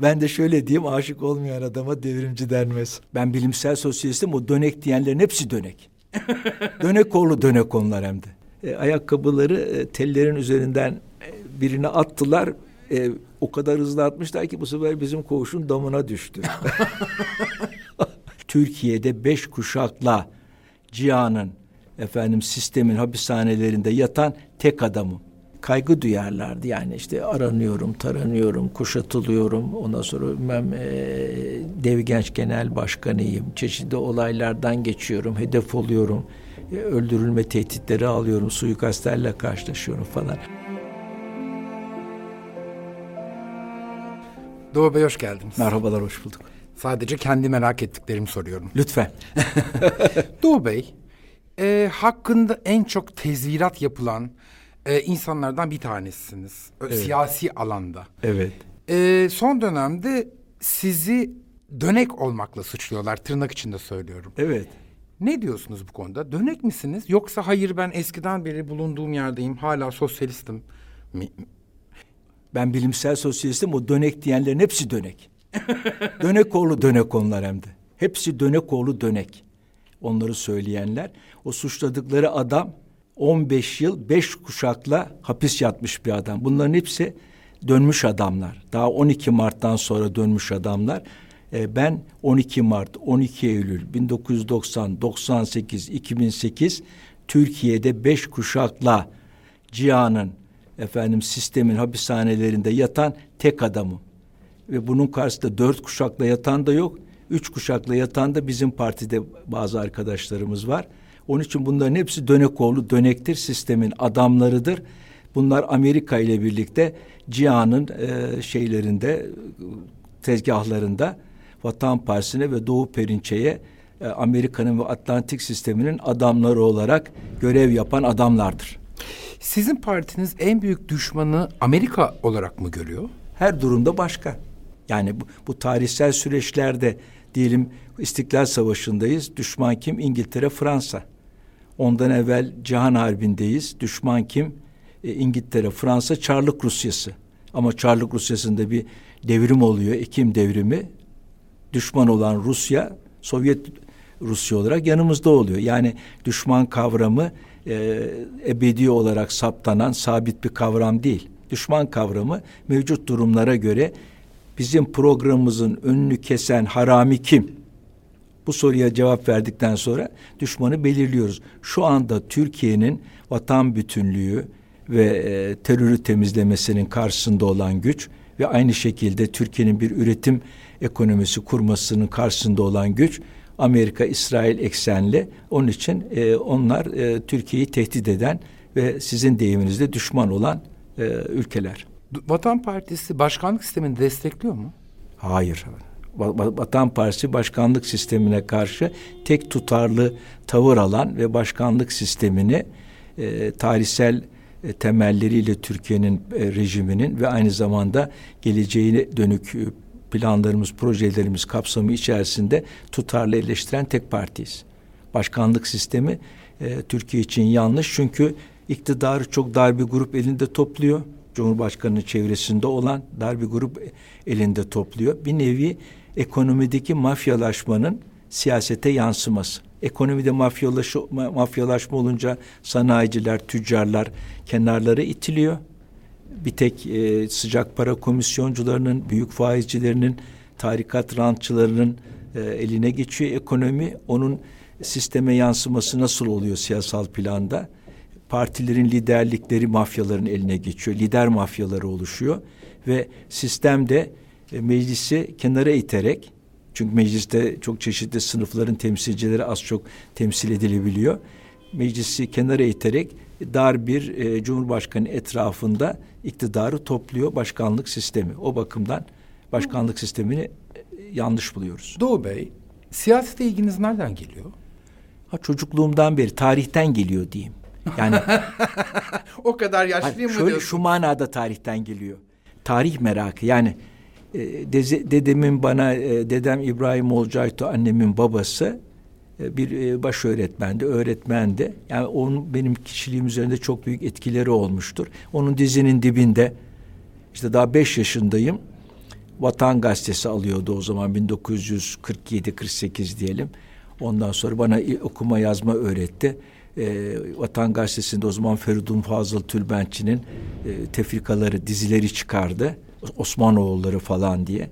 Ben de şöyle diyeyim aşık olmayan adama devrimci denmez. Ben bilimsel sosyalistim o dönek diyenlerin hepsi dönek. dönek oğlu dönek onlar hem de. E, ayakkabıları e, tellerin üzerinden e, birine attılar. E, o kadar hızlı atmışlar ki bu sefer bizim koğuşun damına düştü. Türkiye'de beş kuşakla cihanın efendim sistemin hapishanelerinde yatan tek adamım. Kaygı duyarlardı yani işte aranıyorum, taranıyorum, kuşatılıyorum. Ondan sonra ben e, Dev Genç Genel Başkanıyım. Çeşitli olaylardan geçiyorum, hedef oluyorum. E, öldürülme tehditleri alıyorum, suikastlerle karşılaşıyorum falan. Doğu Bey hoş geldiniz. Merhabalar, hoş bulduk. Sadece kendi merak ettiklerimi soruyorum. Lütfen. Doğu Bey, e, hakkında en çok tezvirat yapılan e, insanlardan bir tanesisiniz. Evet. Siyasi alanda. Evet. E, son dönemde sizi dönek olmakla suçluyorlar. Tırnak içinde söylüyorum. Evet. Ne diyorsunuz bu konuda? Dönek misiniz? Yoksa hayır ben eskiden beri bulunduğum yerdeyim. Hala sosyalistim mi? Ben bilimsel sosyalistim. O dönek diyenlerin hepsi dönek. dönek oğlu dönek onlar hem de. Hepsi dönek oğlu dönek. Onları söyleyenler. O suçladıkları adam 15 yıl 5 kuşakla hapis yatmış bir adam. Bunların hepsi dönmüş adamlar. Daha 12 Mart'tan sonra dönmüş adamlar. Ee, ben 12 Mart, 12 Eylül 1990, 98, 2008 Türkiye'de beş kuşakla cihanın efendim sistemin hapishanelerinde yatan tek adamım. Ve bunun karşısında dört kuşakla yatan da yok. Üç kuşakla yatan da bizim partide bazı arkadaşlarımız var. Onun için bunların hepsi Dönekoğlu dönektir, sistemin adamlarıdır. Bunlar Amerika ile birlikte cihanın e, şeylerinde, tezgahlarında Vatan Partisi'ne ve Doğu Perinçe'ye e, Amerika'nın ve Atlantik sisteminin adamları olarak görev yapan adamlardır. Sizin partiniz en büyük düşmanı Amerika olarak mı görüyor? Her durumda başka. Yani bu, bu tarihsel süreçlerde diyelim İstiklal Savaşı'ndayız. Düşman kim? İngiltere, Fransa. Ondan evvel Cihan Harbi'ndeyiz. Düşman kim? E, İngiltere, Fransa, Çarlık Rusyası. Ama Çarlık Rusyası'nda bir devrim oluyor. Ekim devrimi. Düşman olan Rusya, Sovyet Rusya olarak yanımızda oluyor. Yani düşman kavramı e, ebedi olarak saptanan sabit bir kavram değil. Düşman kavramı mevcut durumlara göre bizim programımızın önünü kesen harami kim? Bu soruya cevap verdikten sonra düşmanı belirliyoruz. Şu anda Türkiye'nin vatan bütünlüğü ve e, terörü temizlemesinin karşısında olan güç ve aynı şekilde Türkiye'nin bir üretim ekonomisi kurmasının karşısında olan güç Amerika, İsrail eksenli. Onun için e, onlar e, Türkiye'yi tehdit eden ve sizin deyiminizde düşman olan e, ülkeler. Vatan Partisi başkanlık sistemini destekliyor mu? Hayır. Vatan Partisi başkanlık sistemine karşı tek tutarlı tavır alan ve başkanlık sistemini e, tarihsel e, temelleriyle Türkiye'nin e, rejiminin ve aynı zamanda geleceğine dönük e, planlarımız, projelerimiz kapsamı içerisinde tutarlı eleştiren tek partiyiz. Başkanlık sistemi e, Türkiye için yanlış çünkü iktidarı çok dar bir grup elinde topluyor. Cumhurbaşkanının çevresinde olan dar bir grup elinde topluyor. Bir nevi ekonomideki mafyalaşmanın siyasete yansıması. Ekonomide mafyalaş, mafyalaşma olunca sanayiciler, tüccarlar kenarlara itiliyor. Bir tek e, sıcak para komisyoncularının, büyük faizcilerinin, tarikat rantçılarının e, eline geçiyor ekonomi. Onun sisteme yansıması nasıl oluyor siyasal planda? Partilerin liderlikleri mafyaların eline geçiyor. Lider mafyaları oluşuyor ve sistemde e, meclisi kenara iterek çünkü mecliste çok çeşitli sınıfların temsilcileri az çok temsil edilebiliyor. Meclisi kenara iterek dar bir e, cumhurbaşkanı etrafında iktidarı topluyor başkanlık sistemi. O bakımdan başkanlık sistemini e, yanlış buluyoruz. Doğu Bey, siyasete ilginiz nereden geliyor? Ha çocukluğumdan beri tarihten geliyor diyeyim. Yani o kadar yaşlıyım hani mı şöyle, diyorsun? Şu manada tarihten geliyor. Tarih merakı yani dedemin bana e, dedem İbrahim Olcayto annemin babası e, bir e, baş öğretmendi, öğretmendi. Yani onun benim kişiliğim üzerinde çok büyük etkileri olmuştur. Onun dizinin dibinde işte daha beş yaşındayım. Vatan Gazetesi alıyordu o zaman 1947-48 diyelim. Ondan sonra bana okuma yazma öğretti. E, Vatan Gazetesi'nde o zaman Feridun Fazıl Tülbentçi'nin e, tefrikaları, dizileri çıkardı. Osmanoğulları falan diye.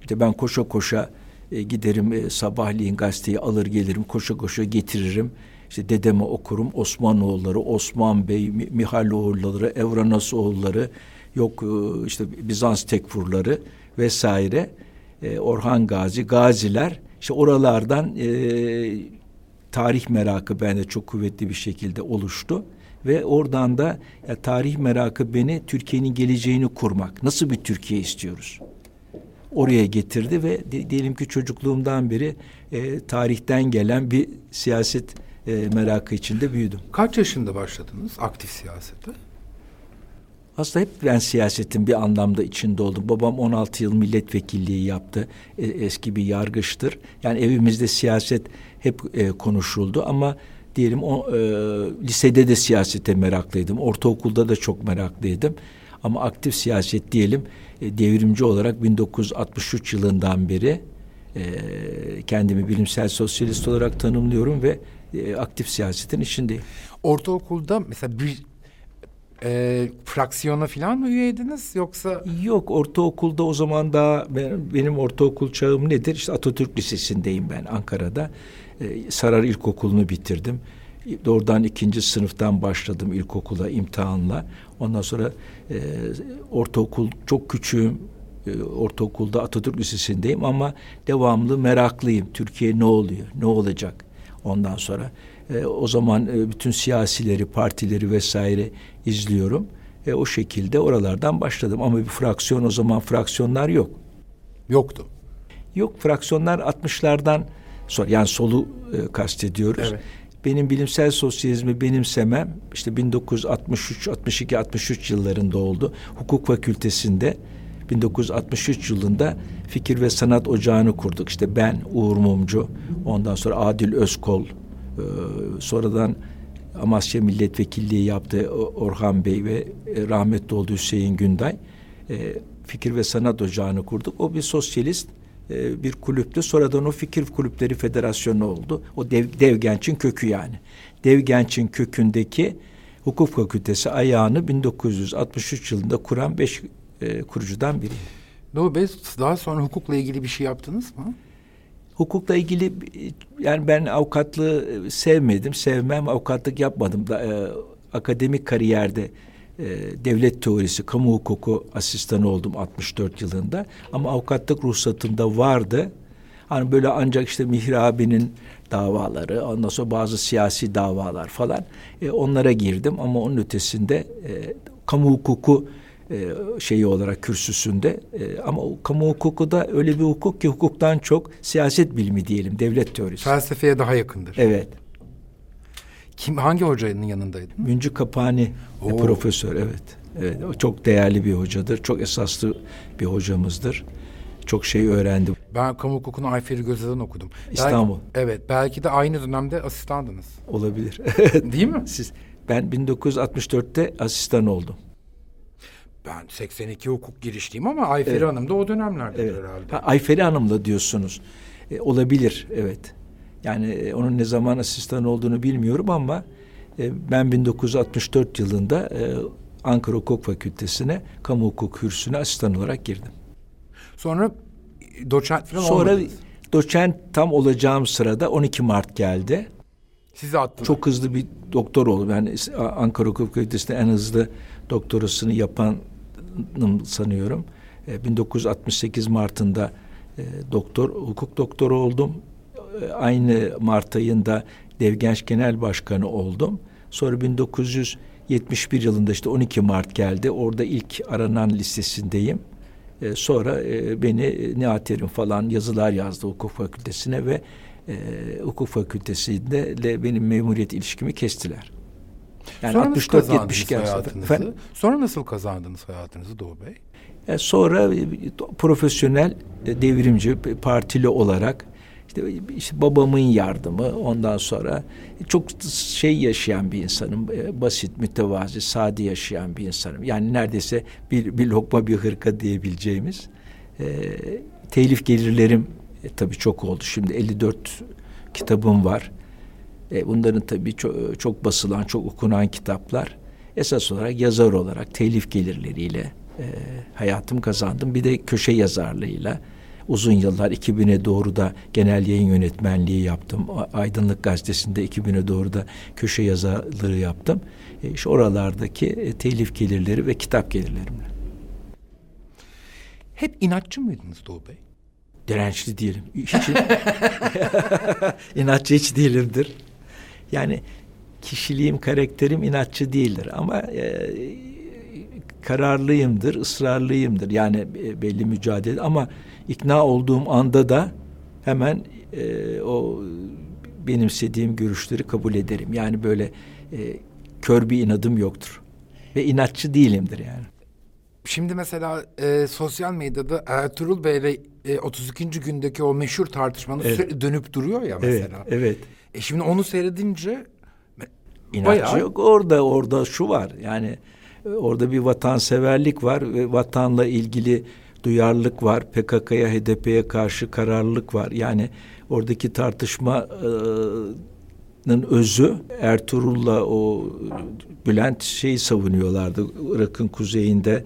İşte ben koşa koşa e, giderim e, sabahleyin gazeteyi alır gelirim koşa koşa getiririm. İşte dedeme okurum Osmanoğulları, Osman Bey, Mihaloğulları, Evranasoğulları, yok e, işte Bizans tekfurları vesaire. E, Orhan Gazi, Gaziler işte oralardan e, tarih merakı bende çok kuvvetli bir şekilde oluştu ve oradan da ya, tarih merakı beni Türkiye'nin geleceğini kurmak. Nasıl bir Türkiye istiyoruz? Oraya getirdi ve de, diyelim ki çocukluğumdan beri e, tarihten gelen bir siyaset e, merakı içinde büyüdüm. Kaç yaşında başladınız aktif siyasete? Aslında hep ben siyasetin bir anlamda içinde oldum. Babam 16 yıl milletvekilliği yaptı. E, eski bir yargıçtır. Yani evimizde siyaset hep e, konuşuldu ama diyelim o e, lisede de siyasete meraklıydım. Ortaokulda da çok meraklıydım. Ama aktif siyaset diyelim e, devrimci olarak 1963 yılından beri e, kendimi bilimsel sosyalist olarak tanımlıyorum ve e, aktif siyasetin içindeyim. Ortaokulda mesela bir e, fraksiyona falan mı üyeydiniz yoksa? Yok ortaokulda o zaman daha ben, benim ortaokul çağım nedir? İşte Atatürk Lisesi'ndeyim ben Ankara'da. E, Sarar İlkokulu'nu bitirdim. Doğrudan ikinci sınıftan başladım ilkokula imtihanla. Ondan sonra e, ortaokul çok küçüğüm. E, ortaokulda Atatürk Lisesi'ndeyim ama devamlı meraklıyım. Türkiye ne oluyor? Ne olacak? Ondan sonra e, o zaman e, bütün siyasileri, partileri vesaire izliyorum. E, o şekilde oralardan başladım. Ama bir fraksiyon o zaman fraksiyonlar yok. Yoktu. Yok fraksiyonlar 60'lardan sonra yani solu e, kastediyoruz. Evet. Benim bilimsel sosyalizmi benimsemem işte 1963, 62, 63 yıllarında oldu. Hukuk fakültesinde 1963 yılında Fikir ve Sanat Ocağı'nı kurduk. İşte ben Uğur Mumcu, ondan sonra Adil Özkol, ee, sonradan Amasya Milletvekilliği yaptı Orhan Bey ve e, rahmetli oldu Hüseyin Günday. E, Fikir ve Sanat Ocağı'nı kurduk. O bir sosyalist e, bir kulüptü. Sonradan o Fikir Kulüpleri Federasyonu oldu. O Dev, Dev Genç'in kökü yani. Dev Genç'in kökündeki hukuk fakültesi ayağını 1963 yılında kuran beş e, kurucudan biri. Doğu Bey daha sonra hukukla ilgili bir şey yaptınız mı? Hukukla ilgili yani ben avukatlığı sevmedim, sevmem, avukatlık yapmadım da e, akademik kariyerde e, devlet teorisi, kamu hukuku asistanı oldum 64 yılında. Ama avukatlık ruhsatımda vardı. Hani böyle ancak işte Mihri abinin davaları, ondan sonra bazı siyasi davalar falan e, onlara girdim ama onun ötesinde e, kamu hukuku e, şeyi olarak kürsüsünde e, ama o, kamu hukuku da öyle bir hukuk ki hukuktan çok siyaset bilimi diyelim devlet teorisi. Felsefeye daha yakındır. Evet. Kim hangi hocanın yanındaydın? Müncü Kapani e, profesör evet. Evet o çok değerli bir hocadır. Çok esaslı bir hocamızdır. Çok şey öğrendim. Ben kamu hukukunu Ayferi Göze'den okudum. İstanbul. Belki, evet belki de aynı dönemde asistandınız. Olabilir. Değil mi? Siz ben 1964'te asistan oldum. Ben 82 hukuk girişliyim ama Ayferi evet. Hanım da o dönemlerde evet. herhalde. Ha, Ayferi Hanım'la diyorsunuz. E, olabilir evet. Yani e, onun ne zaman asistan olduğunu bilmiyorum ama e, ben 1964 yılında e, Ankara Hukuk Fakültesine kamu hukuk kürsüsüne asistan olarak girdim. Sonra doçent falan Sonra olmadınız. doçent tam olacağım sırada 12 Mart geldi. Sizi attılar. Çok hızlı bir doktor oldum. Yani Ankara Hukuk Fakültesi'nde en hızlı doktorasını yapan sanıyorum. E, 1968 Mart'ında doktor, hukuk doktoru oldum. E, aynı Mart ayında Devgenç Genel Başkanı oldum. Sonra 1971 yılında işte 12 Mart geldi. Orada ilk aranan listesindeyim. E, sonra e, beni Nihat Erim falan yazılar yazdı hukuk fakültesine ve e, hukuk fakültesinde benim memuriyet ilişkimi kestiler. Yani Sonra 64 70 hayatınızı? Sonra nasıl kazandınız hayatınızı Doğu Bey? E sonra profesyonel devrimci partili olarak işte, işte babamın yardımı ondan sonra çok şey yaşayan bir insanım. E, basit, mütevazi, sade yaşayan bir insanım. Yani neredeyse bir, bir lokma bir hırka diyebileceğimiz E, telif gelirlerim e, tabii çok oldu. Şimdi 54 kitabım var. E, bunların tabii çok, çok basılan, çok okunan kitaplar. Esas olarak yazar olarak telif gelirleriyle e, hayatım kazandım. Bir de köşe yazarlığıyla uzun yıllar 2000'e doğru da genel yayın yönetmenliği yaptım. Aydınlık Gazetesi'nde 2000'e doğru da köşe yazarlığı yaptım. İşte oralardaki e, telif gelirleri ve kitap gelirlerimle. Hep inatçı mıydınız Doğu Bey? Dirençli değilim. Hiç inatçı hiç değilimdir. Yani kişiliğim, karakterim inatçı değildir ama e, kararlıyımdır, ısrarlıyımdır. Yani e, belli mücadele ama ikna olduğum anda da hemen e, o benimsediğim görüşleri kabul ederim. Yani böyle e, kör bir inadım yoktur. Ve inatçı değilimdir yani. Şimdi mesela e, sosyal medyada Ertuğrul Bey'le e, 32. gündeki o meşhur tartışmanın evet. dönüp duruyor ya mesela. Evet, evet. E şimdi onu seyredince İnatçı bayağı... yok. Orada orada şu var. Yani e, orada bir vatanseverlik var ve vatanla ilgili duyarlılık var. PKK'ya, HDP'ye karşı kararlılık var. Yani oradaki tartışmanın özü Ertuğrul'la o Bülent şeyi savunuyorlardı. Irak'ın kuzeyinde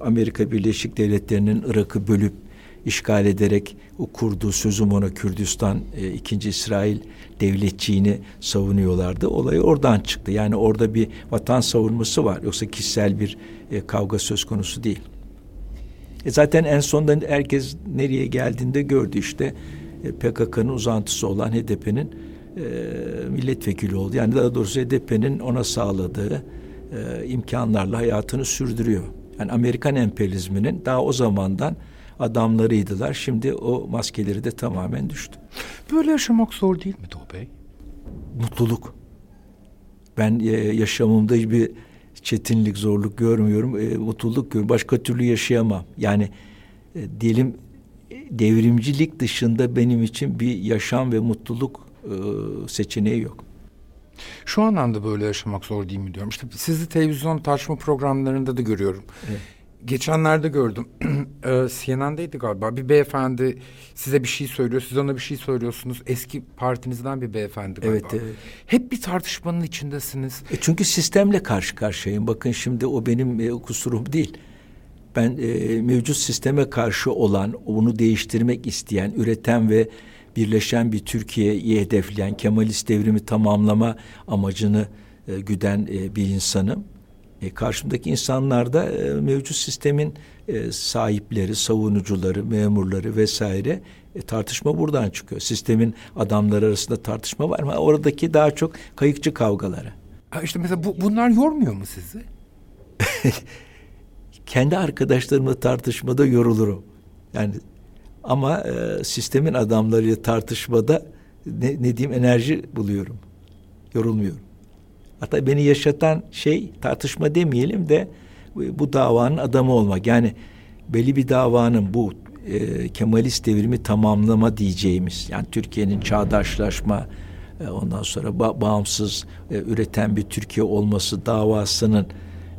Amerika Birleşik Devletleri'nin Irak'ı bölüp işgal ederek o kurduğu sözüm ona Kürdistan ikinci İsrail devletçiğini savunuyorlardı. Olay oradan çıktı. Yani orada bir vatan savunması var. Yoksa kişisel bir kavga söz konusu değil. E zaten en sonunda herkes nereye geldiğinde gördü işte e, PKK'nın uzantısı olan HDP'nin e, milletvekili oldu. Yani daha doğrusu HDP'nin ona sağladığı e, imkanlarla hayatını sürdürüyor. Yani Amerikan emperyalizminin daha o zamandan adamlarıydılar. Şimdi o maskeleri de tamamen düştü. Böyle yaşamak zor değil mi Doğu Bey? Mutluluk. Ben e, yaşamımda hiçbir çetinlik, zorluk görmüyorum. E, mutluluk görüyorum. Başka türlü yaşayamam. Yani e, diyelim devrimcilik dışında benim için bir yaşam ve mutluluk e, seçeneği yok. Şu anlamda böyle yaşamak zor değil mi diyorum. İşte sizi televizyon tartışma programlarında da görüyorum. Evet. Geçenlerde gördüm. CNN'deydi galiba. Bir beyefendi size bir şey söylüyor. Siz ona bir şey söylüyorsunuz. Eski partinizden bir beyefendi galiba. Evet, evet. Hep bir tartışmanın içindesiniz. E çünkü sistemle karşı karşıyayım. Bakın şimdi o benim e, kusurum değil. Ben e, mevcut sisteme karşı olan, onu değiştirmek isteyen, üreten ve birleşen bir Türkiye'yi hedefleyen, Kemalist devrimi tamamlama amacını e, güden e, bir insanım. E, karşımdaki insanlar da e, mevcut sistemin e, sahipleri, savunucuları, memurları vesaire e, tartışma buradan çıkıyor. Sistemin adamları arasında tartışma var mı? Oradaki daha çok kayıkçı kavgaları. Ha işte mesela bu, bunlar yormuyor mu sizi? Kendi arkadaşlarımla tartışmada yorulurum. Yani ama e, sistemin adamlarıyla tartışmada ne, ne diyeyim enerji buluyorum. Yorulmuyorum. Hatta beni yaşatan şey tartışma demeyelim de bu davanın adamı olmak. Yani belli bir davanın bu e, Kemalist devrimi tamamlama diyeceğimiz yani Türkiye'nin çağdaşlaşma e, ondan sonra ba- bağımsız e, üreten bir Türkiye olması davasının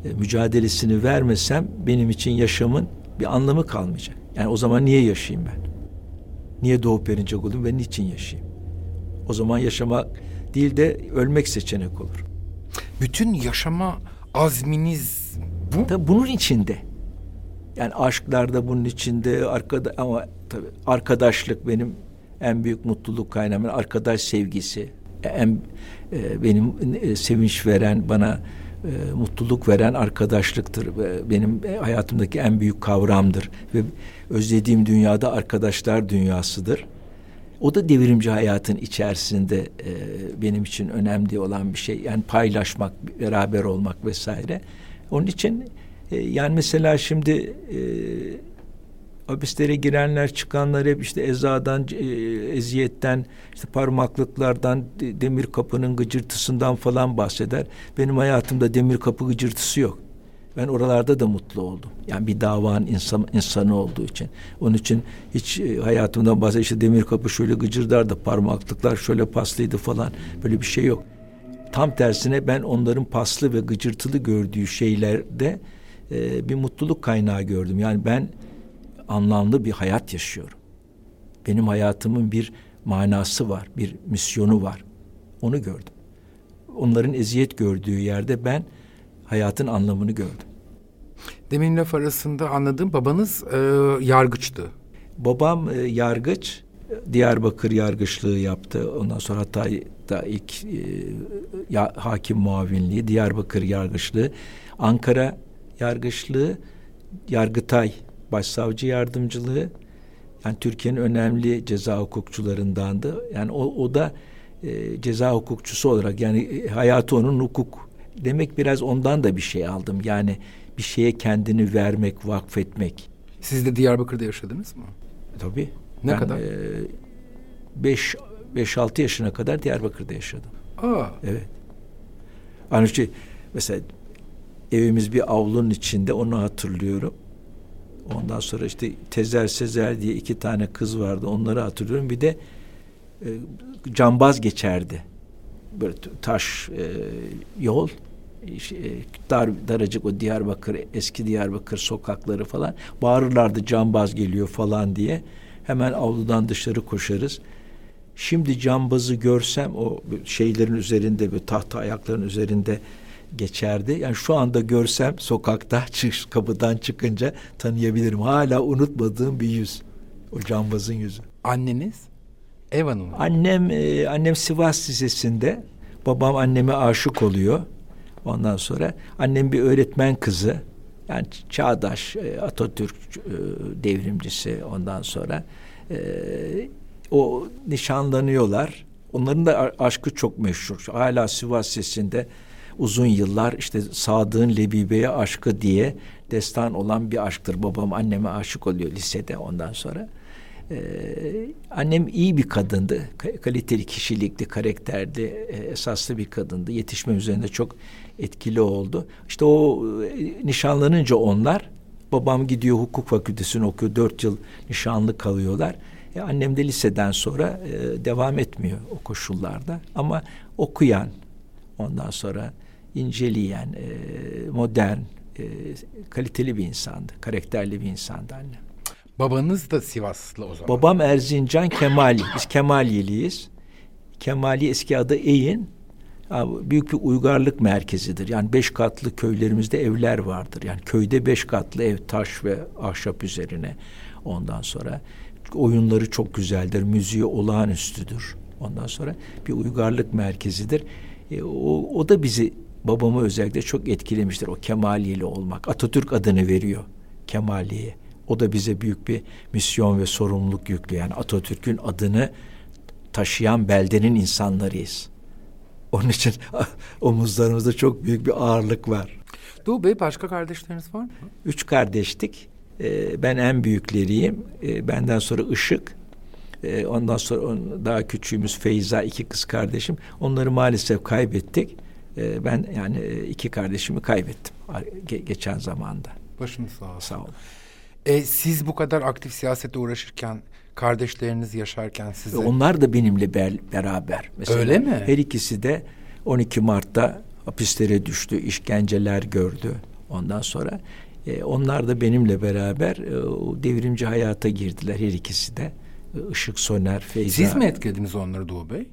e, mücadelesini vermesem benim için yaşamın bir anlamı kalmayacak. Yani o zaman niye yaşayayım ben? Niye doğup verinecek olayım ve niçin yaşayayım? O zaman yaşamak değil de ölmek seçenek olur. Bütün yaşama azminiz bu. Tabii bunun içinde. Yani aşklar da bunun içinde arkada ama tabii arkadaşlık benim en büyük mutluluk kaynağım. Arkadaş sevgisi en e, benim e, sevinç veren bana e, mutluluk veren arkadaşlıktır. E, benim hayatımdaki en büyük kavramdır ve özlediğim dünyada arkadaşlar dünyasıdır. O da devrimci hayatın içerisinde e, benim için önemli olan bir şey. Yani paylaşmak, beraber olmak vesaire. Onun için e, yani mesela şimdi e, hapislere girenler çıkanlar hep işte ezadan, e, eziyetten, işte parmaklıklardan, demir kapının gıcırtısından falan bahseder. Benim hayatımda demir kapı gıcırtısı yok. Ben oralarda da mutlu oldum. Yani bir davanın insan, insanı olduğu için. Onun için hiç e, hayatımdan bahsediyor. İşte demir kapı şöyle gıcırdardı, parmaklıklar şöyle paslıydı falan. Böyle bir şey yok. Tam tersine ben onların paslı ve gıcırtılı gördüğü şeylerde e, bir mutluluk kaynağı gördüm. Yani ben anlamlı bir hayat yaşıyorum. Benim hayatımın bir manası var, bir misyonu var. Onu gördüm. Onların eziyet gördüğü yerde ben hayatın anlamını gördüm. Demin laf arasında anladığım babanız e, yargıçtı. Babam e, yargıç, Diyarbakır yargıçlığı yaptı. Ondan sonra Hatay'da ilk e, ya, hakim muavinliği, Diyarbakır yargıçlığı, Ankara yargıçlığı, Yargıtay başsavcı yardımcılığı. Yani Türkiye'nin önemli ceza hukukçularındandı. Yani o, o da e, ceza hukukçusu olarak yani e, hayatı onun hukuk demek biraz ondan da bir şey aldım. Yani bir şeye kendini vermek, vakfetmek. Siz de Diyarbakır'da yaşadınız mı? Tabii. Ne ben, kadar? 5 e, 5-6 yaşına kadar Diyarbakır'da yaşadım. Aa. Evet. Hani şey, mesela evimiz bir avlunun içinde onu hatırlıyorum. Ondan sonra işte Tezer Sezer diye iki tane kız vardı. Onları hatırlıyorum. Bir de e, cambaz geçerdi. Böyle taş e, yol e, dar daracık o Diyarbakır eski Diyarbakır sokakları falan bağırırlardı cambaz geliyor falan diye hemen avludan dışarı koşarız. Şimdi cambazı görsem o şeylerin üzerinde bir tahta ayakların üzerinde geçerdi. Yani şu anda görsem sokakta çık, kapıdan çıkınca tanıyabilirim. Hala unutmadığım bir yüz. O cambazın yüzü. Anneniz? Ev hanımı. Annem e, annem Sivas Lisesi'nde. Babam anneme aşık oluyor. Ondan sonra annem bir öğretmen kızı. Yani çağdaş e, Atatürk e, devrimcisi ondan sonra e, o nişanlanıyorlar. Onların da aşkı çok meşhur. Hala Sivas Sesi'nde uzun yıllar işte Sadık'ın Lebibe'ye aşkı diye destan olan bir aşktır. Babam anneme aşık oluyor lisede ondan sonra. Ee, annem iyi bir kadındı. Kaliteli kişilikli, karakterli, esaslı bir kadındı. Yetişme üzerinde çok etkili oldu. İşte o e, nişanlanınca onlar babam gidiyor hukuk fakültesini okuyor. Dört yıl nişanlı kalıyorlar. E, annem de liseden sonra e, devam etmiyor o koşullarda. Ama okuyan, ondan sonra inceleyen, e, modern, e, kaliteli bir insandı. Karakterli bir insandı annem. Babanız da Sivaslı o zaman. Babam Erzincan Kemali. Biz Kemaliyeliyiz. Kemali eski adı Eyin. Büyük bir uygarlık merkezidir. Yani beş katlı köylerimizde evler vardır. Yani köyde beş katlı ev taş ve ahşap üzerine. Ondan sonra oyunları çok güzeldir. Müziği olağanüstüdür. Ondan sonra bir uygarlık merkezidir. E, o, o da bizi babamı özellikle çok etkilemiştir. O Kemaliyeli olmak. Atatürk adını veriyor Kemaliye. O da bize büyük bir misyon ve sorumluluk yüklüyor. Yani Atatürk'ün adını taşıyan beldenin insanlarıyız. Onun için omuzlarımızda çok büyük bir ağırlık var. Doğu Bey başka kardeşleriniz var mı? Üç kardeştik. Ee, ben en büyükleriyim. Ee, benden sonra Işık. Ee, ondan sonra daha küçüğümüz Feyza, iki kız kardeşim. Onları maalesef kaybettik. Ee, ben yani e, iki kardeşimi kaybettim geçen zamanda. Başınız sağ olsun. Sağ olun. E, siz bu kadar aktif siyasete uğraşırken kardeşleriniz yaşarken size... Onlar da benimle ber, beraber. Mesela Öyle mi? Her ikisi de 12 Mart'ta hapislere düştü, işkenceler gördü. Ondan sonra e, onlar da benimle beraber e, o devrimci hayata girdiler her ikisi de. Işık Soner, Feyza. Siz mi etkilediniz onları Doğu Bey?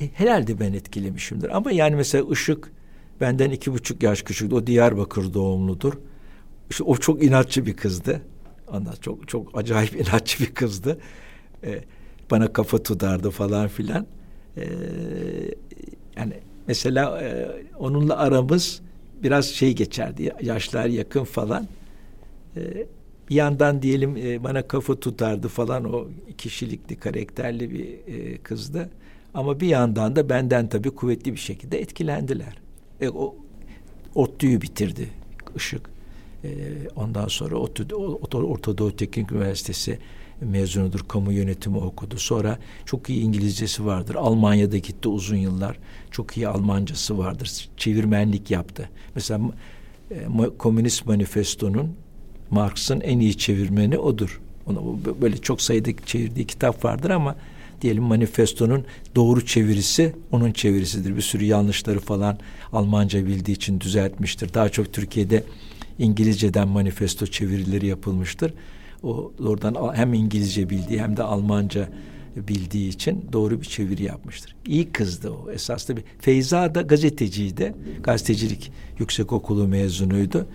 E, herhalde ben etkilemişimdir. Ama yani mesela Işık benden iki buçuk yaş küçüktü. O Diyarbakır doğumludur. İşte o çok inatçı bir kızdı. Ondan çok çok acayip inatçı bir kızdı. Ee, bana kafa tutardı falan filan. Ee, yani mesela e, onunla aramız biraz şey geçerdi. Yaşlar yakın falan. Ee, bir yandan diyelim e, bana kafa tutardı falan o kişilikli, karakterli bir e, kızdı. Ama bir yandan da benden tabii kuvvetli bir şekilde etkilendiler. E, o ODTÜ'yü bitirdi ışık. E, ondan sonra Orta Doğu Teknik Üniversitesi mezunudur. Kamu yönetimi okudu. Sonra çok iyi İngilizcesi vardır. Almanya'da gitti uzun yıllar. Çok iyi Almancası vardır. Çevirmenlik yaptı. Mesela e, Komünist Manifesto'nun Marx'ın en iyi çevirmeni odur. Onu, böyle çok sayıda çevirdiği kitap vardır ama diyelim manifestonun doğru çevirisi onun çevirisidir. Bir sürü yanlışları falan Almanca bildiği için düzeltmiştir. Daha çok Türkiye'de İngilizceden manifesto çevirileri yapılmıştır. O oradan hem İngilizce bildiği hem de Almanca bildiği için doğru bir çeviri yapmıştır. İyi kızdı o esaslı bir. Feyza da gazeteciydi. Gazetecilik yüksekokulu mezunuydu.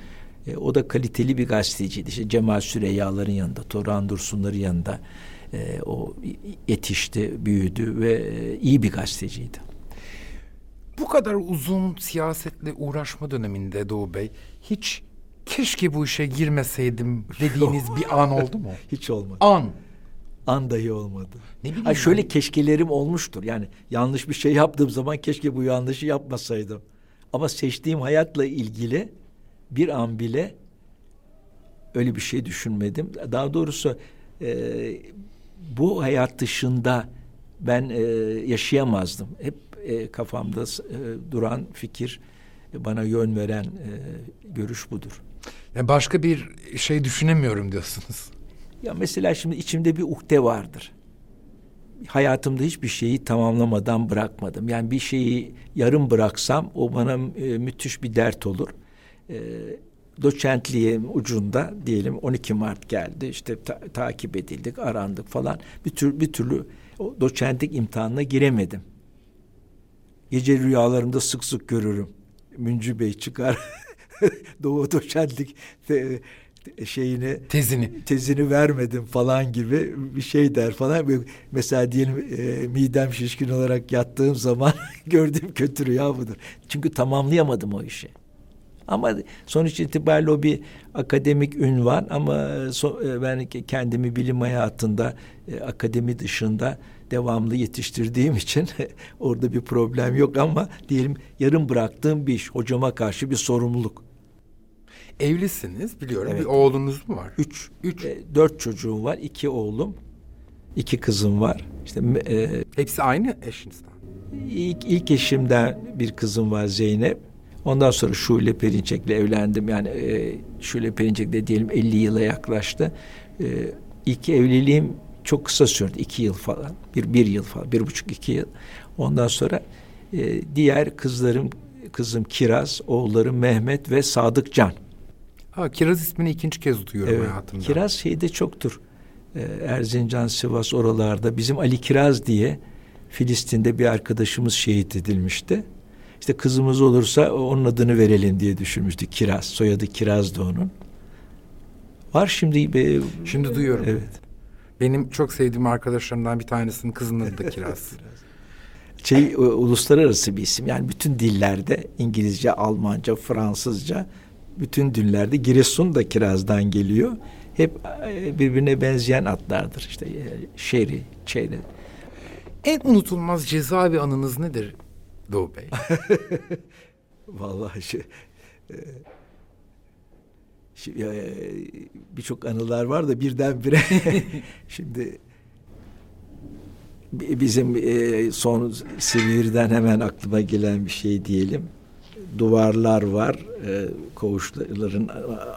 E, o da kaliteli bir gazeteciydi. İşte Cemal Süreyyaların yanında, Toran Dursunların yanında e, o yetişti, büyüdü ve e, iyi bir gazeteciydi. Bu kadar uzun siyasetle uğraşma döneminde Doğu Bey hiç keşke bu işe girmeseydim dediğiniz bir an oldu mu? Hiç olmadı. An. An dahi olmadı. Ne bileyim Ha şöyle ben. keşkelerim olmuştur. Yani yanlış bir şey yaptığım zaman keşke bu yanlışı yapmasaydım. Ama seçtiğim hayatla ilgili bir an bile öyle bir şey düşünmedim. Daha doğrusu e, bu hayat dışında ben e, yaşayamazdım. Hep e, kafamda e, duran fikir, bana yön veren e, görüş budur. Ya başka bir şey düşünemiyorum diyorsunuz. Ya mesela şimdi içimde bir ukde vardır. Hayatımda hiçbir şeyi tamamlamadan bırakmadım. Yani bir şeyi yarım bıraksam o bana e, müthiş bir dert olur. E, doçentliğin ucunda diyelim 12 Mart geldi. İşte ta- takip edildik, arandık falan. Bir tür bir türlü o doçentlik imtihanına giremedim. Gece rüyalarımda sık sık görürüm. Müncü Bey çıkar. Doğu doçentlik te- şeyini Tezini. tezini vermedim falan gibi bir şey der falan. Mesela diyelim e, midem şişkin olarak yattığım zaman gördüğüm kötü rüya budur. Çünkü tamamlayamadım o işi. Ama sonuç itibariyle o bir akademik ünvan ama so- e, ben kendimi bilim hayatında e, akademi dışında devamlı yetiştirdiğim için orada bir problem yok ama diyelim yarım bıraktığım bir iş hocama karşı bir sorumluluk. Evlisiniz biliyorum. Evet. Bir oğlunuz mu var? Üç, Üç. e, dört çocuğum var, iki oğlum, iki kızım var. İşte e, Hepsi aynı eşinizden. ilk, ilk eşimden bir kızım var Zeynep. Ondan sonra Şule Perinçek'le evlendim. Yani e, Şule Perinçek'le diyelim 50 yıla yaklaştı. E, ilk evliliğim çok kısa sürdü. iki yıl falan. Bir, bir yıl falan. Bir buçuk iki yıl. Ondan sonra e, diğer kızlarım, kızım Kiraz, oğullarım Mehmet ve Sadık Can. Ha, Kiraz ismini ikinci kez duyuyorum Evet, hayatımda. Kiraz şeyde çoktur. Ee, Erzincan, Sivas oralarda. Bizim Ali Kiraz diye Filistin'de bir arkadaşımız şehit edilmişti. İşte kızımız olursa onun adını verelim diye düşünmüştük. Kiraz. Soyadı Kiraz'dı onun. Var şimdi. Be, Şimdi duyuyorum. Evet. Benim çok sevdiğim arkadaşlarımdan bir tanesinin kızının adı da Kiraz. Şey u- uluslararası bir isim. Yani bütün dillerde İngilizce, Almanca, Fransızca bütün dillerde Giresun da Kiraz'dan geliyor. Hep e, birbirine benzeyen adlardır. İşte e, Şeri, Çeyre. en unutulmaz cezaevi anınız nedir Doğu Bey? Vallahi şey, e, ya, e, birçok anılar var da birdenbire şimdi bi- bizim e, son Silivri'den hemen aklıma gelen bir şey diyelim. Duvarlar var, e, koğuşların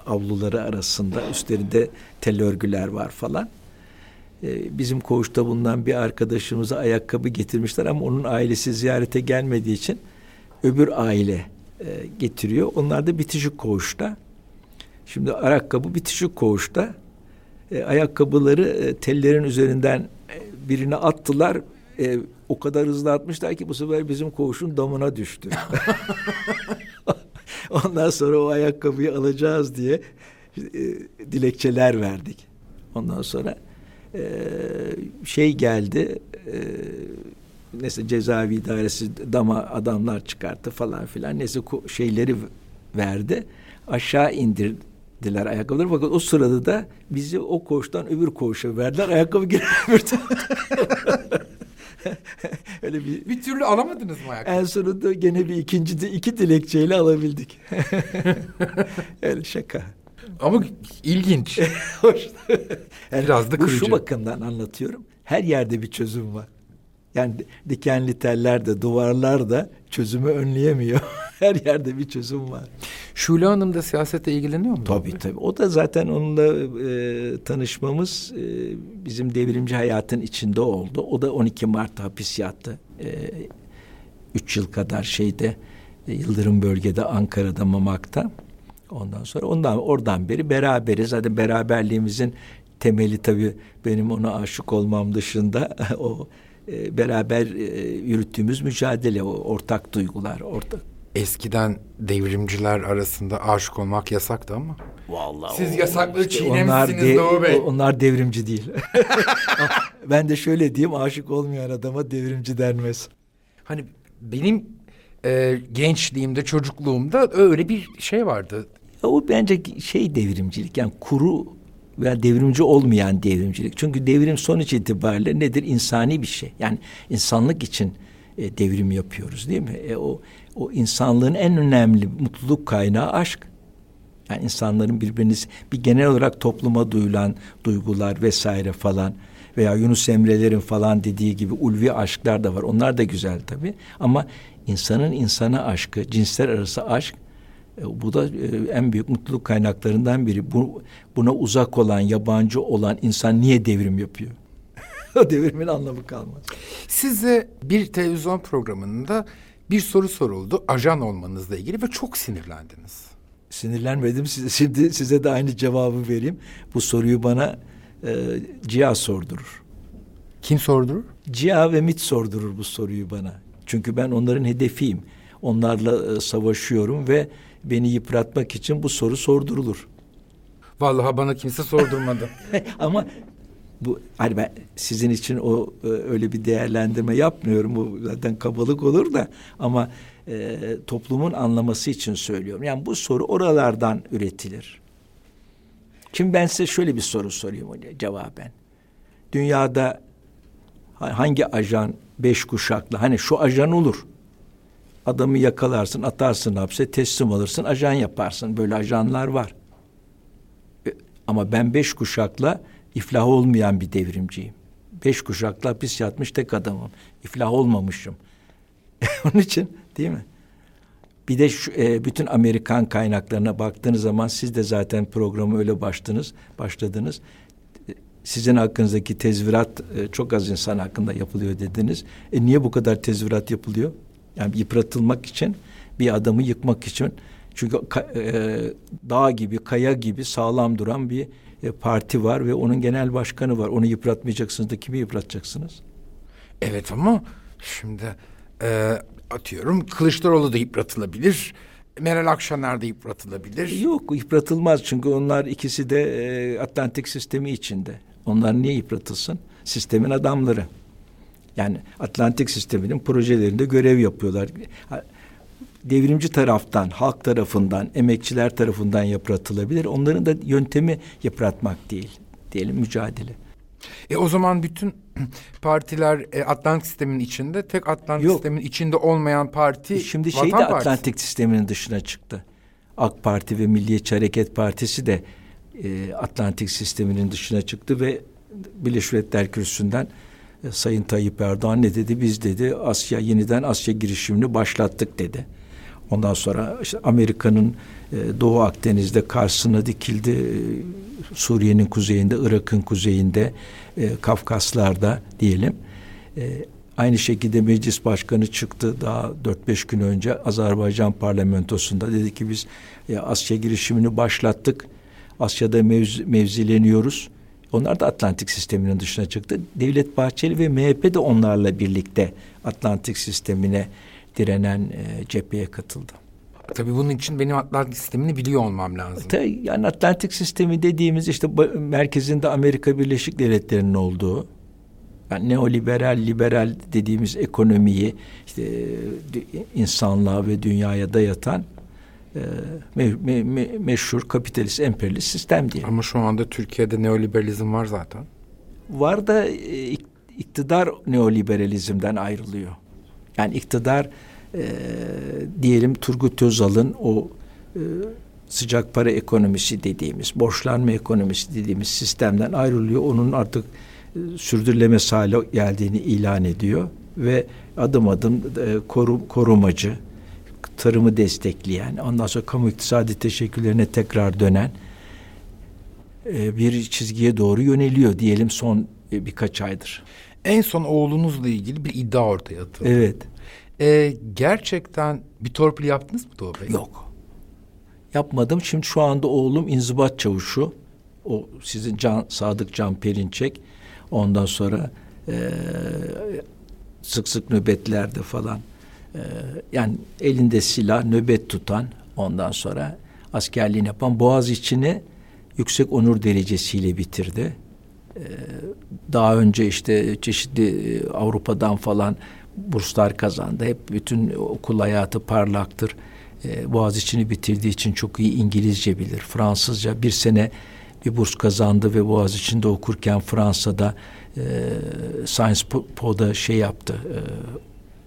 avluları arasında üstlerinde tel örgüler var falan. E, bizim koğuşta bulunan bir arkadaşımıza ayakkabı getirmişler ama onun ailesi ziyarete gelmediği için öbür aile e, getiriyor. Onlar da bitişik koğuşta. Şimdi ayakkabı bitişik koğuşta. E, ayakkabıları e, tellerin üzerinden e, birine attılar. E, o kadar hızlı atmışlar ki bu sefer bizim koğuşun damına düştü. Ondan sonra o ayakkabıyı alacağız diye e, dilekçeler verdik. Ondan sonra e, şey geldi. E, neyse cezaevi idaresi dama adamlar çıkarttı falan filan. Neyse şeyleri verdi. Aşağı indirdiler ayakkabıları. Fakat o sırada da bizi o koğuştan öbür koğuşa verdiler. Ayakkabı tarafa. Öyle bir bir türlü alamadınız mı ayakkabı? en sonunda gene bir ikinci iki dilekçeyle alabildik. Öyle şaka. Ama ilginç. Hoş. Biraz da bu kırıcı. şu bakımdan anlatıyorum. Her yerde bir çözüm var. Yani dikenli teller de duvarlar da çözümü önleyemiyor. Her yerde bir çözüm var. Şule Hanım da siyasetle ilgileniyor mu? Tabii tabii. O da zaten onunla e, tanışmamız e, bizim devrimci hayatın içinde oldu. O da 12 Mart'ta hapis yattı. E, üç yıl kadar şeyde e, Yıldırım bölgede Ankara'da Mamak'ta. Ondan sonra ondan oradan beri beraberiz. Zaten beraberliğimizin temeli tabii benim ona aşık olmam dışında o e, beraber e, yürüttüğümüz mücadele, o ortak duygular, ortak. Eskiden devrimciler arasında aşık olmak yasaktı ama. Vallahi Siz yasakları işte çiğnemişsiniz de- Doğu Bey. Onlar devrimci değil. ben de şöyle diyeyim, aşık olmayan adama devrimci denmez. Hani benim e, gençliğimde, çocukluğumda öyle bir şey vardı. O bence şey devrimcilik yani kuru veya devrimci olmayan devrimcilik. Çünkü devrim sonuç itibariyle nedir? İnsani bir şey. Yani insanlık için e, devrim yapıyoruz değil mi? E, o o insanlığın en önemli mutluluk kaynağı aşk. Yani insanların birbiriniz bir genel olarak topluma duyulan duygular vesaire falan veya Yunus Emre'lerin falan dediği gibi ulvi aşklar da var. Onlar da güzel tabii. Ama insanın insana aşkı, cinsler arası aşk bu da e, en büyük mutluluk kaynaklarından biri. Bu, buna uzak olan, yabancı olan insan niye devrim yapıyor? o devrimin anlamı kalmaz. Size bir televizyon programında bir soru soruldu ajan olmanızla ilgili ve çok sinirlendiniz. Sinirlenmedim. Size, şimdi size de aynı cevabı vereyim. Bu soruyu bana e, Cia sordurur. Kim sordu? Cia ve MIT sordurur bu soruyu bana. Çünkü ben onların hedefiyim. Onlarla e, savaşıyorum ve beni yıpratmak için bu soru sordurulur. Vallahi bana kimse sordurmadı. Ama bu hani ben sizin için o e, öyle bir değerlendirme yapmıyorum. Bu zaten kabalık olur da ama e, toplumun anlaması için söylüyorum. Yani bu soru oralardan üretilir. Şimdi ben size şöyle bir soru sorayım cevaben. Dünyada ha- hangi ajan beş kuşaklı hani şu ajan olur. Adamı yakalarsın, atarsın hapse, teslim alırsın, ajan yaparsın. Böyle ajanlar var. E, Ama ben beş kuşakla iflah olmayan bir devrimciyim. Beş kuşakla hapis yatmış tek adamım. İflah olmamışım. Onun için değil mi? Bir de şu, e, bütün Amerikan kaynaklarına baktığınız zaman siz de zaten programı öyle başladınız, başladınız. E, Sizin hakkınızdaki tezvirat e, çok az insan hakkında yapılıyor dediniz. E niye bu kadar tezvirat yapılıyor? Yani yıpratılmak için, bir adamı yıkmak için. Çünkü e, dağ gibi, kaya gibi sağlam duran bir e, parti var ve onun genel başkanı var. Onu yıpratmayacaksınız da kimi yıpratacaksınız? evet ama şimdi e, atıyorum Kılıçdaroğlu da yıpratılabilir. Meral Akşener de yıpratılabilir. Yok yıpratılmaz çünkü onlar ikisi de e, Atlantik sistemi içinde. Onlar niye yıpratılsın? Sistemin adamları. Yani Atlantik sisteminin projelerinde görev yapıyorlar. Devrimci taraftan, halk tarafından, emekçiler tarafından yıpratılabilir. Onların da yöntemi yıpratmak değil. Diyelim mücadele. E o zaman bütün partiler e, Atlantik sistemin içinde, tek Atlantik Yok. sistemin içinde olmayan parti E Şimdi şey de Partisi. Atlantik sisteminin dışına çıktı. AK Parti ve Milliyetçi Hareket Partisi de e, Atlantik sisteminin dışına çıktı ve Birleşmiş Milletler Kürsüsü'nden Sayın Tayyip Erdoğan ne dedi? Biz dedi Asya yeniden Asya girişimini başlattık dedi. Ondan sonra işte Amerika'nın e, Doğu Akdeniz'de karşısına dikildi. E, Suriye'nin kuzeyinde, Irak'ın kuzeyinde, e, Kafkaslar'da diyelim. E, aynı şekilde meclis başkanı çıktı daha 4-5 gün önce Azerbaycan parlamentosunda dedi ki biz e, Asya girişimini başlattık. Asya'da mevz- mevzileniyoruz. Onlar da Atlantik sisteminin dışına çıktı. Devlet Bahçeli ve MHP de onlarla birlikte Atlantik sistemine direnen e, cepheye katıldı. Tabii bunun için benim Atlantik sistemini biliyor olmam lazım. Ta- Yani Atlantik sistemi dediğimiz işte merkezinde Amerika Birleşik Devletleri'nin olduğu yani neoliberal, liberal dediğimiz ekonomiyi işte e, insanlığa ve dünyaya dayatan e, me- me- me- meşhur kapitalist emperyalist sistem diye. Ama şu anda Türkiye'de neoliberalizm var zaten. Var da e, ik- iktidar neoliberalizmden ayrılıyor. Yani iktidar e, diyelim Turgut Özal'ın o e, sıcak para ekonomisi dediğimiz, borçlanma ekonomisi dediğimiz sistemden ayrılıyor. Onun artık e, sürdürülemez hale geldiğini ilan ediyor ve adım adım e, koru, korumacı, tarımı destekleyen, ondan sonra kamu iktisadi teşekkürlerine tekrar dönen e, bir çizgiye doğru yöneliyor diyelim son e, birkaç aydır. En son oğlunuzla ilgili bir iddia ortaya atıldı. Evet. E, gerçekten bir torpil yaptınız mı Doğu Bey? Yok. Yapmadım. Şimdi şu anda oğlum inzibat çavuşu. o sizin Can Sadık Can Perinçek ondan sonra e, sık sık nöbetlerde falan e, yani elinde silah nöbet tutan ondan sonra askerliğini yapan Boğaz içini yüksek onur derecesiyle bitirdi. E, daha önce işte çeşitli e, Avrupa'dan falan burslar kazandı. Hep bütün okul hayatı parlaktır. E, Boğaziçi'ni bitirdiği için çok iyi İngilizce bilir. Fransızca bir sene bir burs kazandı ve Boğaziçi'nde okurken Fransa'da e, Sciences Po'da şey yaptı.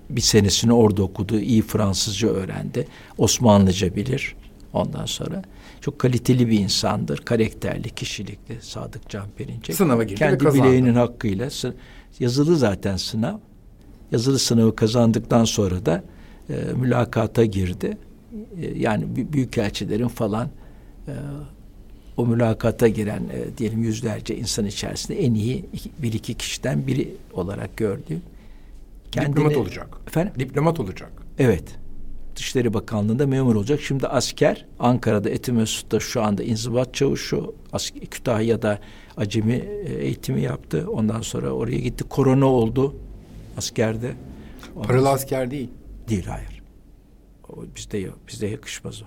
Bir senesini orada okudu. iyi Fransızca öğrendi. Osmanlıca bilir. Ondan sonra çok kaliteli bir insandır. Karakterli, kişilikli Sadık Can Perinçek. Sınava girdi Kendi ve bileğinin hakkıyla yazılı zaten sınav. Yazılı sınavı kazandıktan sonra da e, mülakata girdi. E, yani büyükelçilerin falan e, o mülakata giren e, diyelim yüzlerce insan içerisinde en iyi bir iki kişiden biri olarak gördü. Kendini, Diplomat olacak. Efendim? Diplomat olacak. Evet. Dışişleri Bakanlığı'nda memur olacak. Şimdi asker Ankara'da Etimesgut'ta şu anda inzibat çavuşu. Kütahya'da acemi e, eğitimi yaptı. Ondan sonra oraya gitti. Korona oldu askerde. Ondan Paralı sonra... asker değil. Değil hayır. O bizde yok. Bizde yakışmaz o.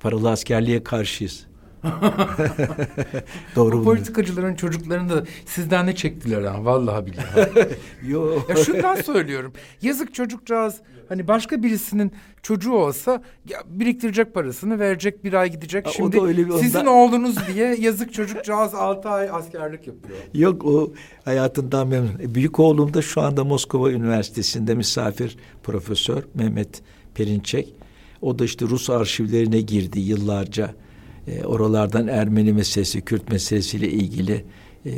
Paralı askerliğe karşıyız. Doğru. Bu politikacıların çocuklarını da sizden ne çektiler ha vallahi billahi. Yok. Ya şundan söylüyorum. Yazık çocukcağız hani başka birisinin çocuğu olsa ya biriktirecek parasını verecek bir ay gidecek. Şimdi öyle bir sizin ondan... oğlunuz diye yazık çocukcağız altı ay askerlik yapıyor. Yok o hayatından memnun. E, büyük oğlum da şu anda Moskova Üniversitesi'nde misafir profesör Mehmet Perinçek. O da işte Rus arşivlerine girdi yıllarca e, oralardan Ermeni meselesi, Kürt meselesiyle ilgili e,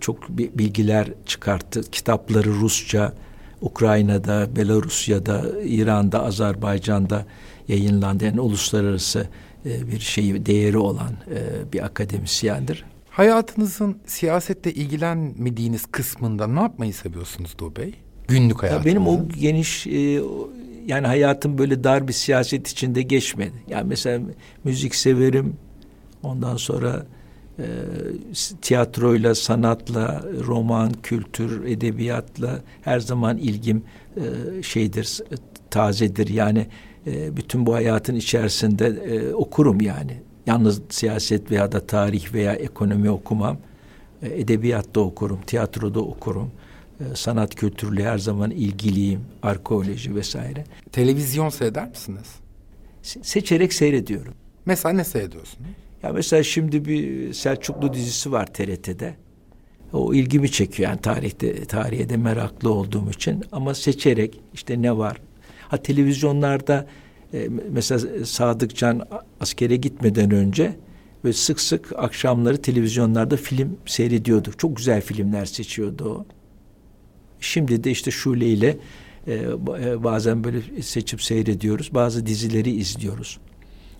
çok bilgiler çıkarttı. Kitapları Rusça, Ukrayna'da, Belarusya'da, İran'da, Azerbaycan'da yayınlandı. Yani uluslararası e, bir şeyi değeri olan e, bir akademisyendir. Hayatınızın siyasette ilgilenmediğiniz kısmında ne yapmayı seviyorsunuz Doğu Bey? Günlük hayatınızda. benim o geniş e, yani hayatım böyle dar bir siyaset içinde geçmedi. Yani mesela müzik severim, Ondan sonra e, tiyatroyla, sanatla, roman, kültür, edebiyatla her zaman ilgim e, şeydir, tazedir. Yani e, bütün bu hayatın içerisinde e, okurum yani. Yalnız siyaset veya da tarih veya ekonomi okumam. E, edebiyatta okurum, tiyatroda okurum. E, sanat kültürle her zaman ilgiliyim. Arkeoloji vesaire. Televizyon seyreder misiniz? Se seçerek seyrediyorum. Mesela ne seyrediyorsunuz? Ya mesela şimdi bir Selçuklu dizisi var TRT'de. O ilgimi çekiyor yani tarihte tarihe de meraklı olduğum için ama seçerek işte ne var? Ha televizyonlarda e, mesela Sadık Can askere gitmeden önce ve sık sık akşamları televizyonlarda film seyrediyordu. Çok güzel filmler seçiyordu o. Şimdi de işte Şule ile e, e, bazen böyle seçip seyrediyoruz. Bazı dizileri izliyoruz.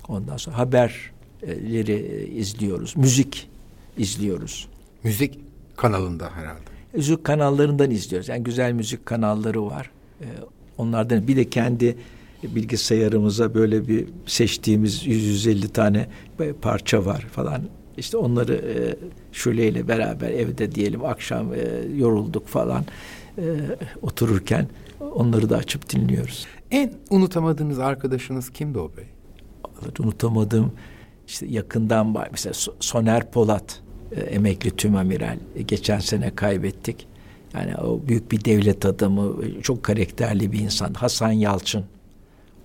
Ondan sonra haber leri izliyoruz. Müzik izliyoruz. Müzik kanalında herhalde. Müzik kanallarından izliyoruz. Yani güzel müzik kanalları var. Ee, onlardan bir de kendi bilgisayarımıza böyle bir seçtiğimiz 150 tane parça var falan. İşte onları e, şöleyle beraber evde diyelim akşam e, yorulduk falan e, otururken onları da açıp dinliyoruz. En unutamadığınız arkadaşınız kimdi o bey? Unutamadığım işte yakından. Mesela Soner Polat e, emekli tüm amiral e, geçen sene kaybettik. Yani o büyük bir devlet adamı, e, çok karakterli bir insan. Hasan Yalçın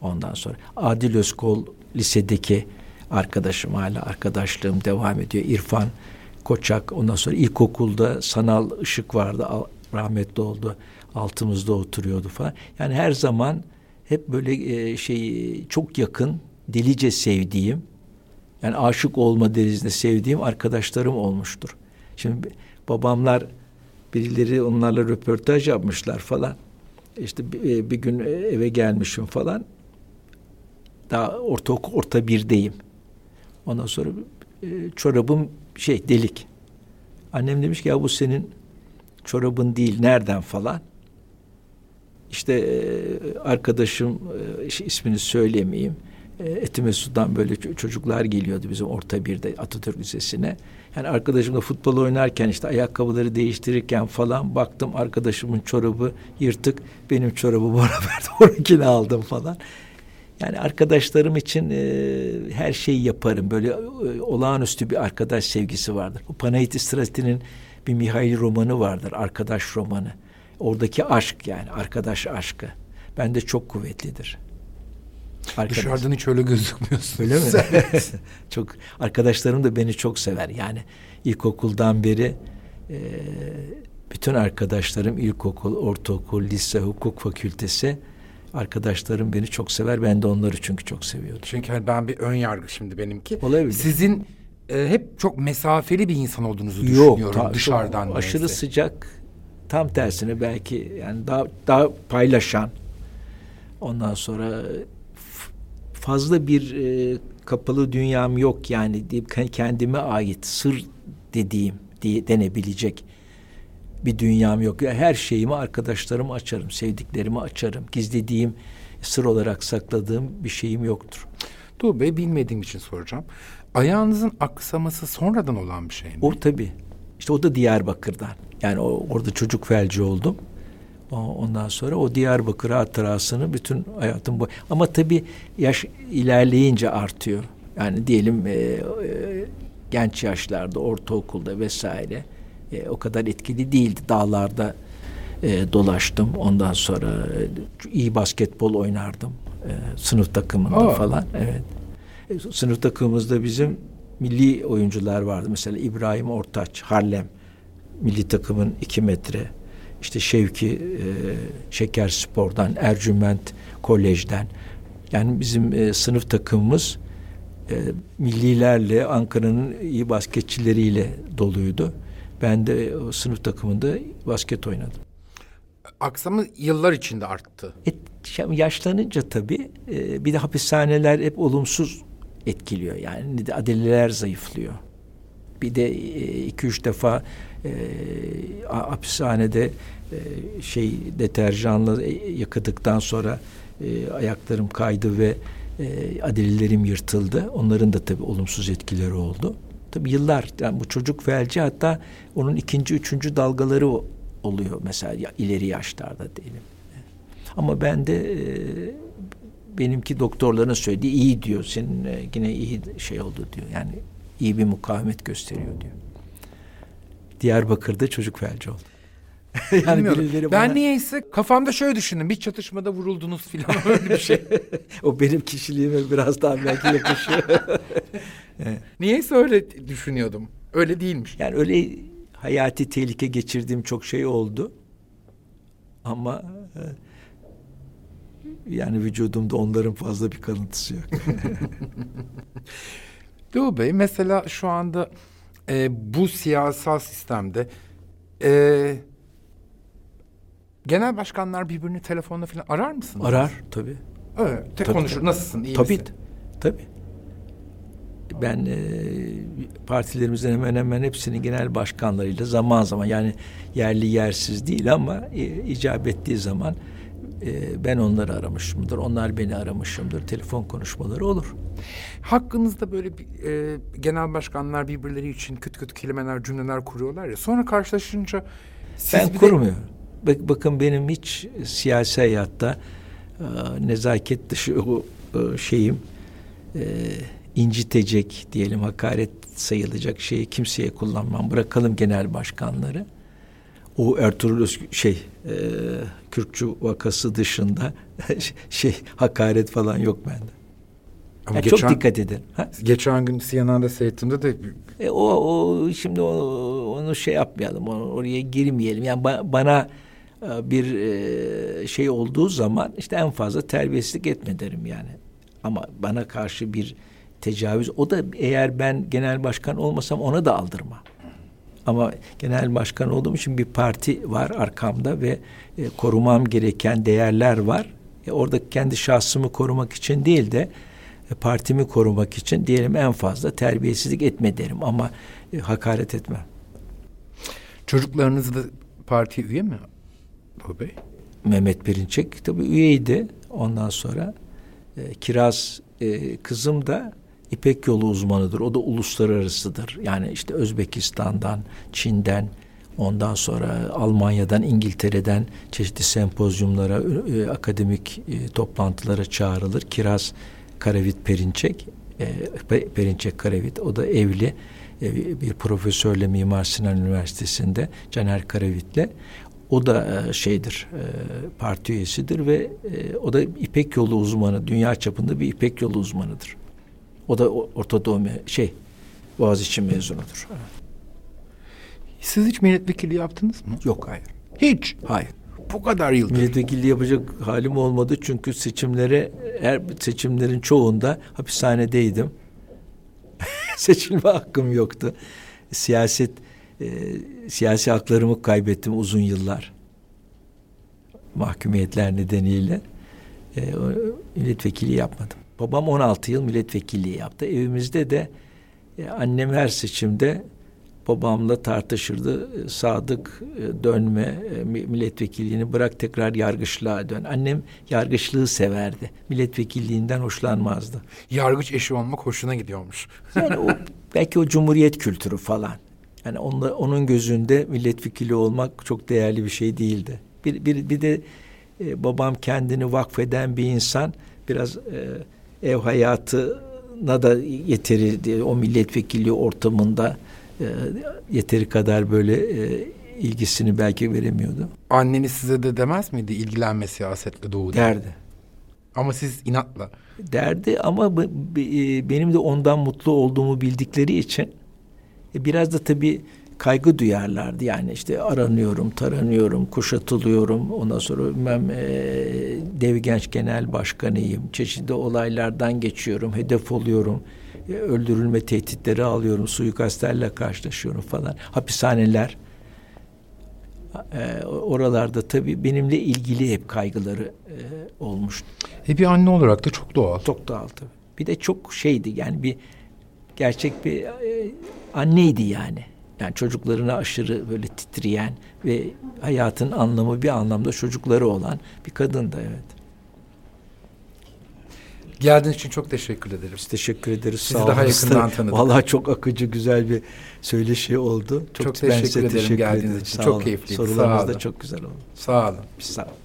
ondan sonra. Adil Özkol lisedeki arkadaşım hala arkadaşlığım devam ediyor. İrfan Koçak ondan sonra ilkokulda sanal ışık vardı rahmetli oldu altımızda oturuyordu falan. Yani her zaman hep böyle şey çok yakın delice sevdiğim yani aşık olma derecesinde sevdiğim arkadaşlarım olmuştur. Şimdi babamlar birileri onlarla röportaj yapmışlar falan. İşte bir, e, bir gün eve gelmişim falan. Daha orta orta birdeyim. Ondan sonra e, çorabım şey delik. Annem demiş ki ya bu senin çorabın değil nereden falan. İşte e, arkadaşım ismini söylemeyeyim e, Etimesut'tan böyle çocuklar geliyordu bizim orta birde Atatürk Lisesi'ne. Yani arkadaşımla futbol oynarken işte ayakkabıları değiştirirken falan baktım arkadaşımın çorabı yırtık. Benim çorabı bana verdi. Aldım falan. Yani arkadaşlarım için e, her şeyi yaparım. Böyle e, olağanüstü bir arkadaş sevgisi vardır. Bu Panayit Strati'nin bir Mihail romanı vardır. Arkadaş romanı. Oradaki aşk yani arkadaş aşkı. Bende çok kuvvetlidir. Arkadaş. Dışarıdan hiç öyle gözükmüyorsun. Öyle mi? çok arkadaşlarım da beni çok sever. Yani ilkokuldan beri e, bütün arkadaşlarım ilkokul, ortaokul, lise, hukuk fakültesi arkadaşlarım beni çok sever. Ben de onları çünkü çok seviyordum. Çünkü hani ben bir ön yargı şimdi benimki. Olabilir. Sizin e, hep çok mesafeli bir insan olduğunuzu Yok, düşünüyorum ta, dışarıdan. Çok aşırı sıcak. Tam tersine belki yani daha daha paylaşan. Ondan sonra fazla bir e, kapalı dünyam yok yani deyip kendime ait sır dediğim diye denebilecek bir dünyam yok. Her şeyimi arkadaşlarıma açarım, sevdiklerimi açarım. Gizlediğim, sır olarak sakladığım bir şeyim yoktur. Tuğ Bey bilmediğim için soracağım. Ayağınızın aksaması sonradan olan bir şey mi? O tabii. İşte o da Diyarbakır'dan. Yani o, orada çocuk felci oldum. Ondan sonra o Diyarbakır hatırasını bütün hayatım bu. Ama tabii yaş ilerleyince artıyor. Yani diyelim e, e, genç yaşlarda, ortaokulda vesaire e, o kadar etkili değildi. Dağlarda e, dolaştım. Ondan sonra e, iyi basketbol oynardım. E, sınıf takımında Aa. falan. Evet. E, sınıf takımımızda bizim milli oyuncular vardı. Mesela İbrahim Ortaç, Harlem milli takımın iki metre işte Şevki e, Şeker Spor'dan, Ercüment Kolej'den yani bizim e, sınıf takımımız e, millilerle Ankara'nın iyi basketçileriyle doluydu. Ben de o sınıf takımında basket oynadım. Aksamı yıllar içinde arttı. Et, yaşlanınca tabii e, bir de hapishaneler hep olumsuz etkiliyor. Yani adeleler zayıflıyor. Bir de e, iki üç defa e, hapishanede e, şey deterjanla e, yıkadıktan sonra e, ayaklarım kaydı ve e, adilelerim yırtıldı. Onların da tabii olumsuz etkileri oldu. Tabii yıllar yani bu çocuk felci hatta onun ikinci, üçüncü dalgaları oluyor mesela ileri yaşlarda diyelim. Ama ben de e, benimki doktorların söylediği iyi diyor. Senin e, yine iyi şey oldu diyor. Yani iyi bir mukavemet gösteriyor diyor. Diyarbakır'da çocuk felci oldu. yani birileri bana... Ben niyeyse kafamda şöyle düşündüm. Bir çatışmada vuruldunuz filan öyle bir şey. o benim kişiliğime biraz daha belki yakışıyor. evet. Niyeyse öyle düşünüyordum. Öyle değilmiş. Yani öyle hayati tehlike geçirdiğim çok şey oldu. Ama e, yani vücudumda onların fazla bir kalıntısı yok. Doğu Bey mesela şu anda e, bu siyasal sistemde e, genel başkanlar birbirini telefonla falan arar mısın? Arar tabii. Evet, tek tabii, konuşur. Tabii. Nasılsın? İyi tabii, misin? Tabii. Ben e, partilerimizin hemen hemen hepsinin genel başkanlarıyla zaman zaman yani yerli yersiz değil ama e, icap ettiği zaman e, ben onları aramışımdır. Onlar beni aramışımdır. Telefon konuşmaları olur. Hakkınızda böyle bir, e, genel başkanlar birbirleri için kötü kötü kelimeler, cümleler kuruyorlar ya. Sonra karşılaşınca siz ben kurmuyorum. Bak, bakın benim hiç siyasi hayatta e, nezaket dışı o e, şeyim e, incitecek diyelim hakaret sayılacak şeyi kimseye kullanmam. Bırakalım genel başkanları. O Ertuğrul Öz şey e, Kürkçü vakası dışında şey hakaret falan yok bende. Ama yani geçen, çok dikkat edin. Ha? Geçen gün CNN'de seyrettiğimde de e, o, o şimdi o, onu şey yapmayalım. Onu, oraya girmeyelim. Yani ba, bana e, bir e, şey olduğu zaman işte en fazla terbiyesizlik etme derim yani. Ama bana karşı bir tecavüz o da eğer ben genel başkan olmasam ona da aldırma. Ama genel başkan olduğum için bir parti var arkamda ve e, korumam gereken değerler var. E, orada kendi şahsımı korumak için değil de e, partimi korumak için diyelim en fazla terbiyesizlik etme derim ama e, hakaret etme. Çocuklarınız da parti üye mi Bey? Mehmet Perinçek tabii üyeydi. Ondan sonra e, Kiraz e, kızım da İpek yolu uzmanıdır. O da uluslararasıdır. Yani işte Özbekistan'dan, Çin'den, ondan sonra Almanya'dan, İngiltere'den çeşitli sempozyumlara, e, akademik e, toplantılara çağrılır. Kiraz Karavit Perinçek, e, Perinçek Karavit, o da evli e, bir profesörle Mimar Sinan Üniversitesi'nde Caner Karavit'le. O da e, şeydir, e, parti üyesidir ve e, o da İpek yolu uzmanı, dünya çapında bir İpek yolu uzmanıdır. O da Orta şey Boğaziçi mezunudur. Siz hiç milletvekili yaptınız mı? Yok hayır. Hiç? Hayır. Bu kadar yıldır. Milletvekili yapacak halim olmadı çünkü seçimlere her seçimlerin çoğunda hapishanedeydim. Seçilme hakkım yoktu. Siyaset e, siyasi haklarımı kaybettim uzun yıllar. Mahkumiyetler nedeniyle e, milletvekili yapmadım. Babam 16 yıl milletvekilliği yaptı. Evimizde de e, annem her seçimde babamla tartışırdı. E, sadık e, dönme e, milletvekilliğini bırak tekrar yargıçlığa dön. Annem yargıçlığı severdi. Milletvekilliğinden hoşlanmazdı. Yargıç eşi olmak hoşuna gidiyormuş. Yani o belki o cumhuriyet kültürü falan. Yani onunla, onun gözünde milletvekili olmak çok değerli bir şey değildi. Bir, bir, bir de e, babam kendini vakfeden bir insan biraz e, ev hayatına da yeteri o milletvekilliği ortamında e, yeteri kadar böyle e, ilgisini belki veremiyordu. Anneniz size de demez miydi ilgilenme siyasetle doğu Derdi. Ama siz inatla. Derdi ama e, benim de ondan mutlu olduğumu bildikleri için e, biraz da tabii kaygı duyarlardı. Yani işte aranıyorum, taranıyorum, kuşatılıyorum. Ondan sonra ben e, Dev Genç Genel Başkanıyım. Çeşitli olaylardan geçiyorum, hedef oluyorum. E, öldürülme tehditleri alıyorum, suikastlerle karşılaşıyorum falan. Hapishaneler. E, oralarda tabii benimle ilgili hep kaygıları e, olmuştu. E bir anne olarak da çok doğal. Çok doğal tabii. Bir de çok şeydi yani bir gerçek bir e, anneydi yani. Yani çocuklarına aşırı böyle titreyen ve hayatın anlamı bir anlamda çocukları olan bir kadın da evet. Geldiğiniz için çok teşekkür ederim. Biz teşekkür ederiz. Sizi Sağ daha yakından tanıdık. Vallahi çok akıcı güzel bir söyleşi oldu. Çok, çok teşekkür ederim teşekkür geldiğiniz ederim. için. Sağ çok keyifliydi. Sorularınız da çok güzel oldu. Sağ olun. Sağ olun.